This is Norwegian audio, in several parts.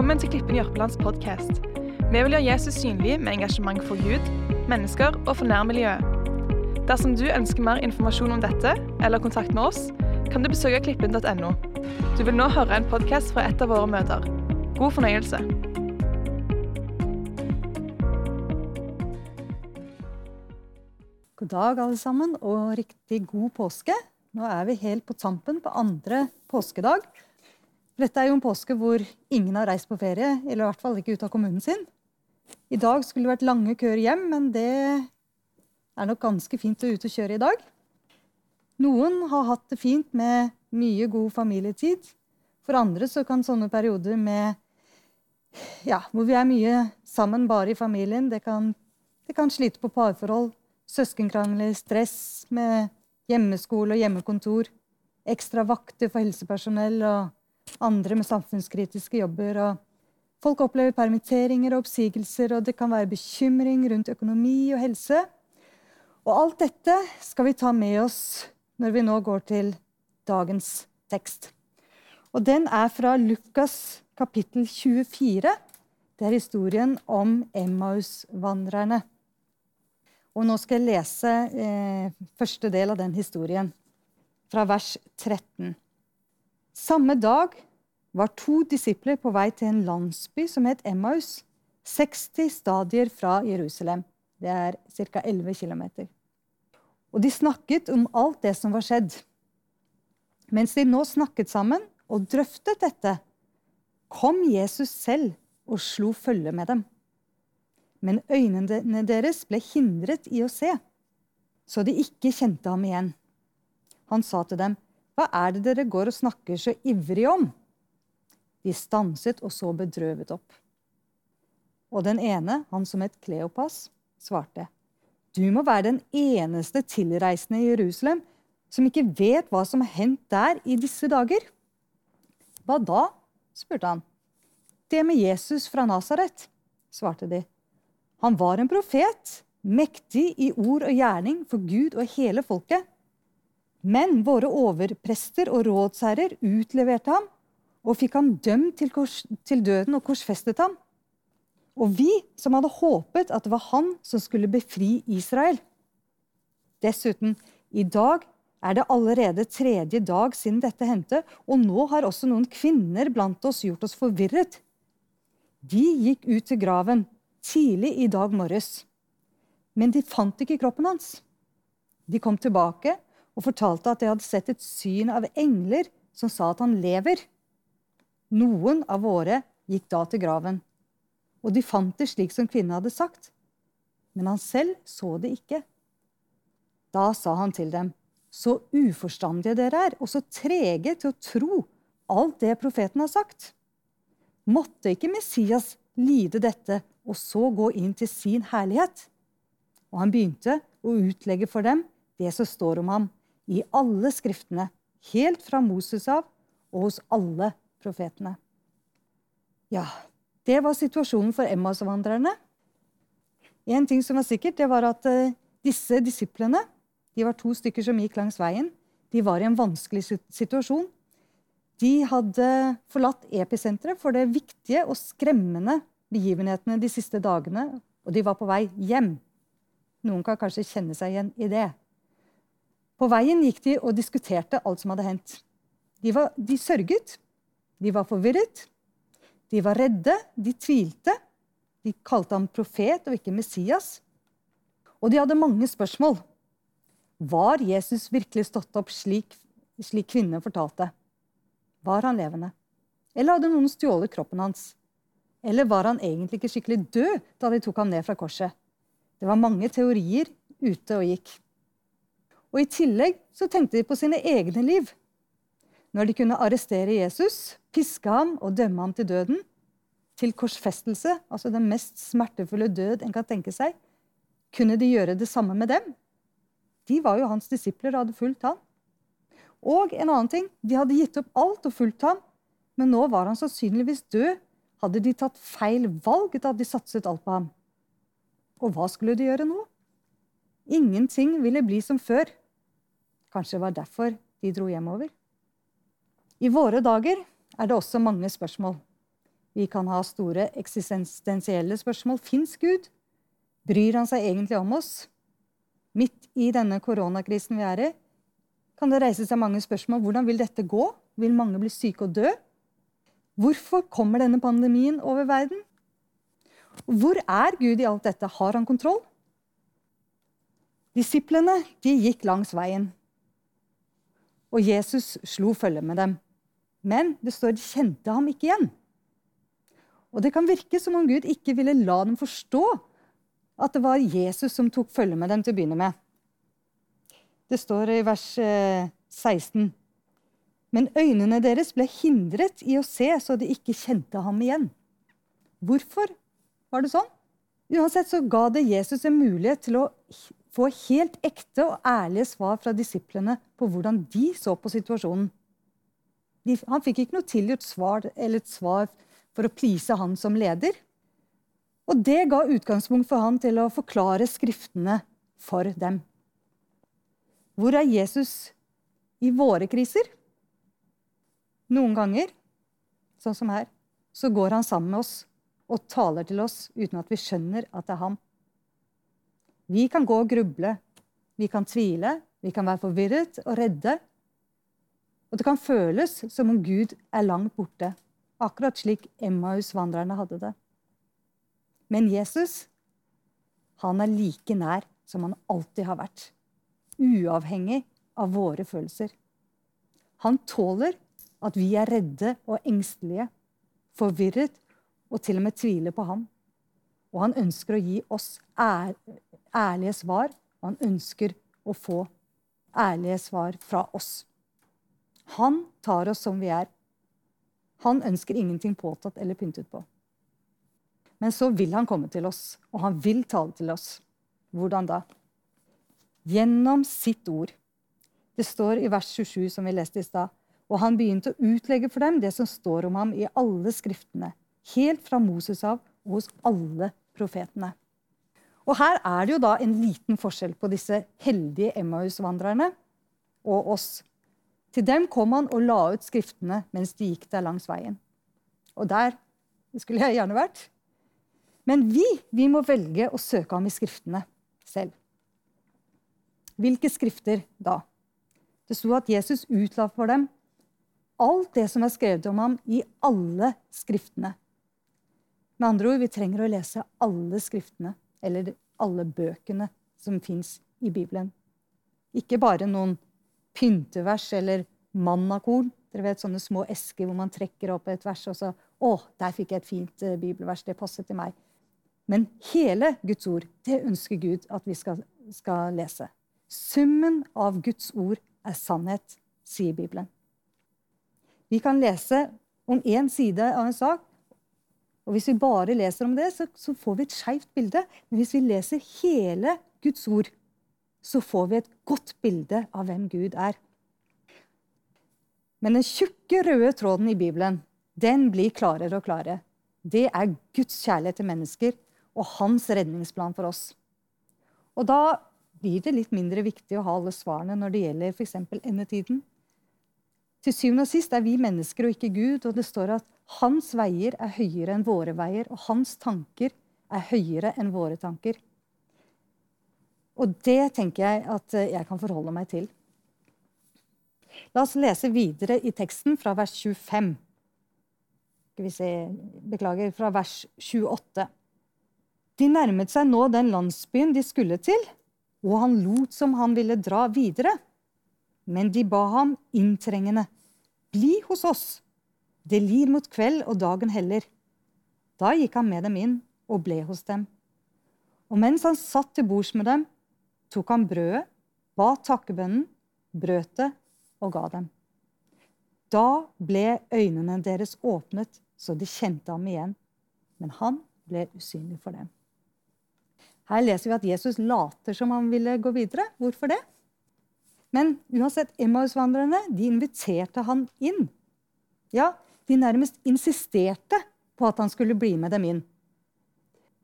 Velkommen til Klippen Jørpelands podkast. Vi vil gjøre Jesus synlig med engasjement for Gud, mennesker og for nærmiljøet. Dersom du ønsker mer informasjon om dette, eller kontakt med oss, kan du besøke klippen.no. Du vil nå høre en podkast fra et av våre møter. God fornøyelse. God dag, alle sammen, og riktig god påske. Nå er vi helt på tampen på andre påskedag. Dette er jo en påske hvor ingen har reist på ferie, eller i hvert fall ikke ut av kommunen sin. I dag skulle det vært lange køer hjem, men det er nok ganske fint å ut og kjøre i dag. Noen har hatt det fint med mye god familietid. For andre så kan sånne perioder med ja, hvor vi er mye sammen bare i familien, det kan, det kan slite på parforhold. Søskenkrangler, stress med hjemmeskole og hjemmekontor. Ekstra vakter for helsepersonell og andre med samfunnskritiske jobber. og Folk opplever permitteringer og oppsigelser, og det kan være bekymring rundt økonomi og helse. Og alt dette skal vi ta med oss når vi nå går til dagens tekst. Og den er fra Lukas kapittel 24. Det er historien om Emmaus-vandrerne. Og nå skal jeg lese eh, første del av den historien, fra vers 13. Samme dag var to disipler på vei til en landsby som het Emmaus, 60 stadier fra Jerusalem. Det er ca. 11 km. Og de snakket om alt det som var skjedd. Mens de nå snakket sammen og drøftet dette, kom Jesus selv og slo følge med dem men øynene deres ble hindret i å se, så de ikke kjente ham igjen. Han sa til dem, Hva er det dere går og snakker så ivrig om? De stanset og så bedrøvet opp. Og den ene, han som het Kleopas, svarte, Du må være den eneste tilreisende i Jerusalem som ikke vet hva som har hendt der i disse dager. Hva da? spurte han. Det med Jesus fra Nasaret, svarte de. Han var en profet, mektig i ord og gjerning for Gud og hele folket. Men våre overprester og rådsherrer utleverte ham og fikk ham dømt til, kors, til døden og korsfestet ham. Og vi som hadde håpet at det var han som skulle befri Israel. Dessuten, i dag er det allerede tredje dag siden dette hendte, og nå har også noen kvinner blant oss gjort oss forvirret. De gikk ut til graven tidlig i dag morges. Men de fant ikke kroppen hans. De kom tilbake og fortalte at de hadde sett et syn av engler som sa at han lever. Noen av våre gikk da til graven, og de fant det slik som kvinnen hadde sagt. Men han selv så det ikke. Da sa han til dem, så uforstandige dere er, og så trege til å tro alt det profeten har sagt. Måtte ikke Messias lide dette og så gå inn til sin herlighet. Og han begynte å utlegge for dem det som står om ham i alle skriftene, helt fra Moses av og hos alle profetene. Ja, det var situasjonen for Emmas-vandrerne. En ting som var sikkert, det var at uh, disse disiplene de var to stykker som gikk langs veien. De var i en vanskelig situasjon. De hadde forlatt episenteret for det viktige og skremmende begivenhetene de siste dagene, og de var på vei hjem. Noen kan kanskje kjenne seg igjen i det. På veien gikk de og diskuterte alt som hadde hendt. De, var, de sørget, de var forvirret, de var redde, de tvilte. De kalte ham profet og ikke Messias. Og de hadde mange spørsmål. Var Jesus virkelig stått opp slik, slik kvinnen fortalte? Var han levende? Eller hadde noen stjålet kroppen hans? Eller var han egentlig ikke skikkelig død da de tok ham ned fra korset? Det var mange teorier ute og gikk. Og I tillegg så tenkte de på sine egne liv. Når de kunne arrestere Jesus, piske ham og dømme ham til døden, til korsfestelse, altså den mest smertefulle død en kan tenke seg, kunne de gjøre det samme med dem? De var jo hans disipler og hadde fulgt ham. Og en annen ting, de hadde gitt opp alt og fulgt ham, men nå var han sannsynligvis død hadde de tatt feil valg da de satset alt på ham? Og hva skulle de gjøre nå? Ingenting ville bli som før. Kanskje det var derfor de dro hjemover? I våre dager er det også mange spørsmål. Vi kan ha store eksistensielle spørsmål. Fins Gud? Bryr han seg egentlig om oss? Midt i denne koronakrisen vi er i, kan det reise seg mange spørsmål. Hvordan vil dette gå? Vil mange bli syke og dø? Hvorfor kommer denne pandemien over verden? Hvor er Gud i alt dette? Har han kontroll? Disiplene de gikk langs veien, og Jesus slo følge med dem. Men det står de kjente ham ikke igjen. Og det kan virke som om Gud ikke ville la dem forstå at det var Jesus som tok følge med dem til å begynne med. Det står i vers 16. Eh, Men øynene deres ble hindret i å se, så de ikke kjente ham igjen. Hvorfor var det sånn? Uansett så ga det Jesus en mulighet til å få helt ekte og ærlige svar fra disiplene på hvordan de så på situasjonen. han fikk ikke noe tilgjort svar eller et svar for å please han som leder. Og det ga utgangspunkt for han til å forklare Skriftene for dem. Hvor er Jesus i våre kriser? Noen ganger, sånn som her, så går han sammen med oss og taler til oss uten at vi skjønner at det er ham. Vi kan gå og gruble, vi kan tvile, vi kan være forvirret og redde. Og det kan føles som om Gud er langt borte, akkurat slik Emmaus-vandrerne hadde det. Men Jesus, han er like nær som han alltid har vært. Uavhengig av våre følelser. Han tåler at vi er redde og engstelige, forvirret og til og med tviler på ham. Og han ønsker å gi oss ærlige svar, og han ønsker å få ærlige svar fra oss. Han tar oss som vi er. Han ønsker ingenting påtatt eller pyntet på. Men så vil han komme til oss, og han vil tale til oss. Hvordan da? Gjennom sitt ord. Det står i vers 27, som vi leste i stad. Og han begynte å utlegge for dem det som står om ham i alle skriftene, helt fra Moses av og hos alle profetene. Og Her er det jo da en liten forskjell på disse heldige Emmaus-vandrerne og oss. Til dem kom han og la ut skriftene mens de gikk der langs veien. Og der skulle jeg gjerne vært. Men vi, vi må velge å søke ham i skriftene selv. Hvilke skrifter da? Det sto at Jesus utla for dem alt det som er skrevet om ham i alle skriftene. Med andre ord, vi trenger å lese alle skriftene, eller alle bøkene som fins i Bibelen. Ikke bare noen pyntevers eller mannakorn. Dere vet sånne små esker hvor man trekker opp et vers, og så Å, der fikk jeg et fint uh, bibelvers. Det passet til meg. Men hele Guds ord, det ønsker Gud at vi skal, skal lese. Summen av Guds ord er sannhet, sier Bibelen. Vi kan lese om én side av en sak, og Hvis vi bare leser om det, så, så får vi et skeivt bilde. Men hvis vi leser hele Guds ord, så får vi et godt bilde av hvem Gud er. Men den tjukke, røde tråden i Bibelen den blir klarere og klarere. Det er Guds kjærlighet til mennesker og hans redningsplan for oss. Og da blir det litt mindre viktig å ha alle svarene når det gjelder f.eks. endetiden. Til syvende og sist er vi mennesker og ikke Gud, og det står at hans veier er høyere enn våre veier, og hans tanker er høyere enn våre tanker. Og det tenker jeg at eh, jeg kan forholde meg til. La oss lese videre i teksten fra vers 25. Skal vi se Beklager, fra vers 28. De nærmet seg nå den landsbyen de skulle til, og han lot som han ville dra videre. Men de ba ham inntrengende, bli hos oss. Det lir mot kveld, og dagen heller. Da gikk han med dem inn og ble hos dem. Og mens han satt til bords med dem, tok han brødet, ba takkebønnen, brøt det og ga dem. Da ble øynene deres åpnet, så de kjente ham igjen. Men han ble usynlig for dem. Her leser vi at Jesus later som han ville gå videre. Hvorfor det? Men uansett, Emmaus-vandrerne de inviterte han inn. Ja, de nærmest insisterte på at han skulle bli med dem inn.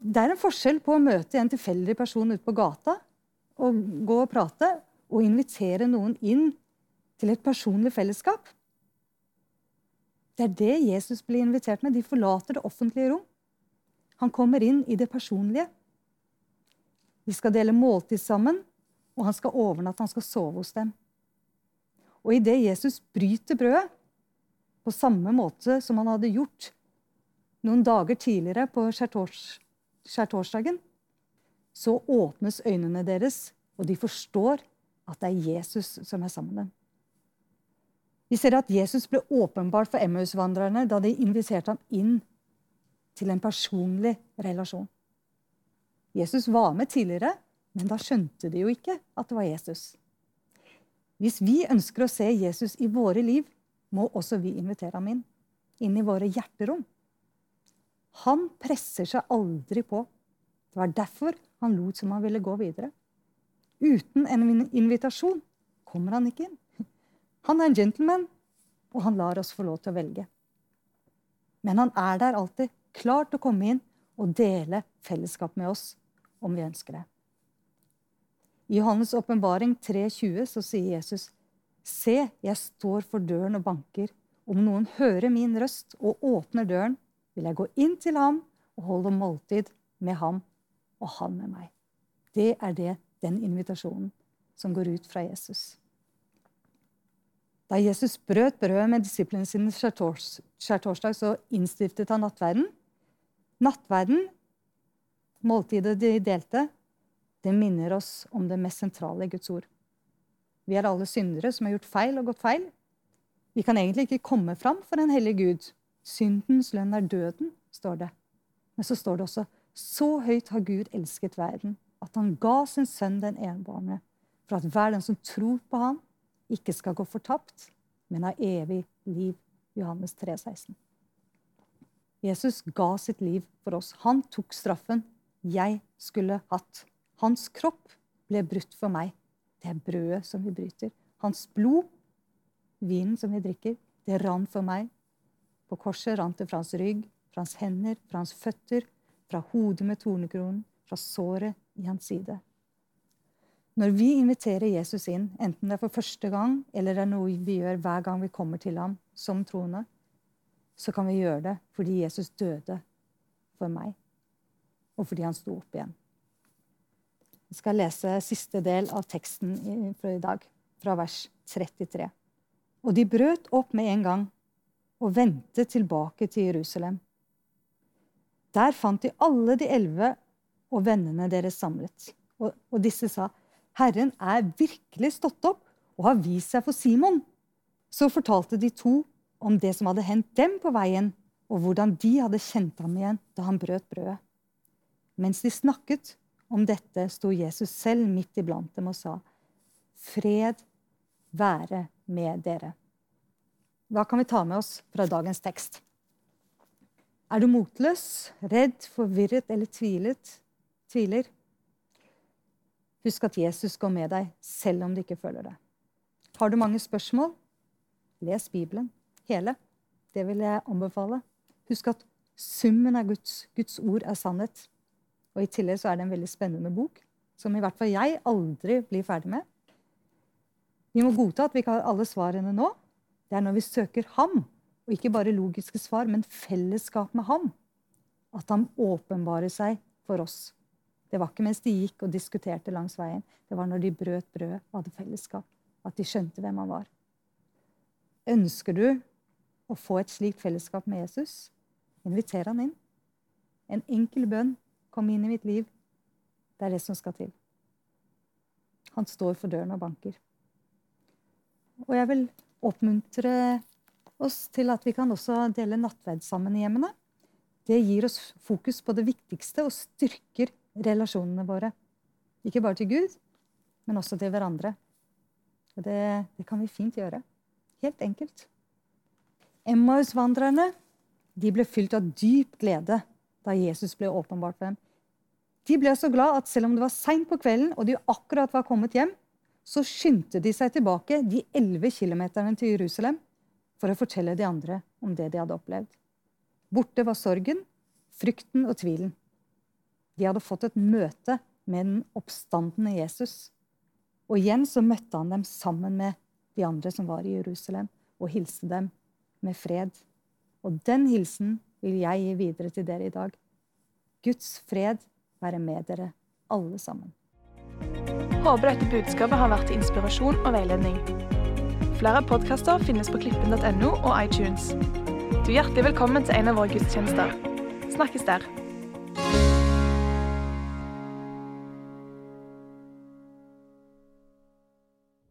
Det er en forskjell på å møte en tilfeldig person ute på gata og gå og prate, og invitere noen inn til et personlig fellesskap. Det er det Jesus blir invitert med. De forlater det offentlige rom. Han kommer inn i det personlige. De skal dele måltid sammen, og han skal overnatte, han skal sove hos dem. Og idet Jesus bryter brødet, på samme måte som han hadde gjort noen dager tidligere på skjærtorsdagen, så åpnes øynene deres, og de forstår at det er Jesus som er sammen med dem. Vi ser at Jesus ble åpenbart for Emmaus-vandrerne da de inviterte ham inn til en personlig relasjon. Jesus var med tidligere, men da skjønte de jo ikke at det var Jesus. Hvis vi ønsker å se Jesus i våre liv, må også vi invitere ham inn. Inn i våre hjerterom. Han presser seg aldri på. Det var derfor han lot som han ville gå videre. Uten en invitasjon kommer han ikke inn. Han er en gentleman, og han lar oss få lov til å velge. Men han er der alltid, klar til å komme inn og dele fellesskap med oss om vi ønsker det. I Johannes' åpenbaring 3,20 så sier Jesus, Se, jeg står for døren og banker. Om noen hører min røst og åpner døren, vil jeg gå inn til ham og holde måltid med ham og han med meg. Det er det, den invitasjonen som går ut fra Jesus. Da Jesus brøt brødet med disiplene sine skjærtorsdag, så innstiftet han nattverden. Nattverden, måltidet de delte, det minner oss om det mest sentrale i Guds ord. Vi er alle syndere som har gjort feil og gått feil. Vi kan egentlig ikke komme fram for en hellig Gud. Syndens lønn er døden, står det. Men så står det også så høyt har Gud elsket verden, at han ga sin sønn den enbårne, for at hver den som tror på ham, ikke skal gå fortapt, men ha evig liv. Johannes 3, 16. Jesus ga sitt liv for oss. Han tok straffen jeg skulle hatt. Hans kropp ble brutt for meg. Det er brødet som vi bryter. Hans blod, vinen som vi drikker, det rant for meg. På korset rant det fra hans rygg, fra hans hender, fra hans føtter, fra hodet med tornekronen, fra såret i hans side. Når vi inviterer Jesus inn, enten det er for første gang eller det er noe vi gjør hver gang vi kommer til ham som troende, så kan vi gjøre det fordi Jesus døde for meg, og fordi han sto opp igjen. Jeg skal lese siste del av teksten for i dag, fra vers 33. Og de brøt opp med en gang og vendte tilbake til Jerusalem. Der fant de alle de elleve og vennene deres samlet. Og, og disse sa, Herren er virkelig stått opp og har vist seg for Simon. Så fortalte de to om det som hadde hendt dem på veien, og hvordan de hadde kjent ham igjen da han brøt brødet. Mens de snakket om dette, sto Jesus selv midt iblant dem og sa, Fred være med dere. Hva kan vi ta med oss fra dagens tekst? Er du motløs, redd, forvirret eller tvilet? tviler? Husk at Jesus går med deg, selv om du ikke føler det. Har du mange spørsmål? Les Bibelen. Hele. Det vil jeg anbefale. Husk at summen av Guds, Guds ord er sannhet. Og i tillegg så er det en veldig spennende bok, som i hvert fall jeg aldri blir ferdig med. Vi må godta at vi ikke har alle svarene nå. Det er når vi søker ham, og ikke bare logiske svar, men fellesskap med ham, at han åpenbarer seg for oss. Det var ikke mens de gikk og diskuterte langs veien. Det var når de brøt brød og hadde fellesskap, at de skjønte hvem han var. Ønsker du å få et slikt fellesskap med Jesus, inviter han inn. En enkel bønn. Kom inn i mitt liv. Det er det som skal til. Han står for døren og banker. Og jeg vil oppmuntre oss til at vi kan også dele nattverd sammen i hjemmene. Det gir oss fokus på det viktigste og styrker relasjonene våre. Ikke bare til Gud, men også til hverandre. Og det, det kan vi fint gjøre. Helt enkelt. Emmaus-vandrerne ble fylt av dyp glede da Jesus ble åpenbart for dem. De ble så glad at selv om det var seint på kvelden og de akkurat var kommet hjem, så skyndte de seg tilbake de elleve kilometerne til Jerusalem for å fortelle de andre om det de hadde opplevd. Borte var sorgen, frykten og tvilen. De hadde fått et møte med den oppstandende Jesus. Og igjen så møtte han dem sammen med de andre som var i Jerusalem, og hilste dem med fred. Og den hilsen vil jeg gi videre til dere i dag. Guds fred være med dere alle sammen. Håper dette budskapet har vært til inspirasjon og veiledning. Flere podkaster finnes på klippen.no og iTunes. Du er hjertelig velkommen til en av våre gudstjenester. Snakkes der.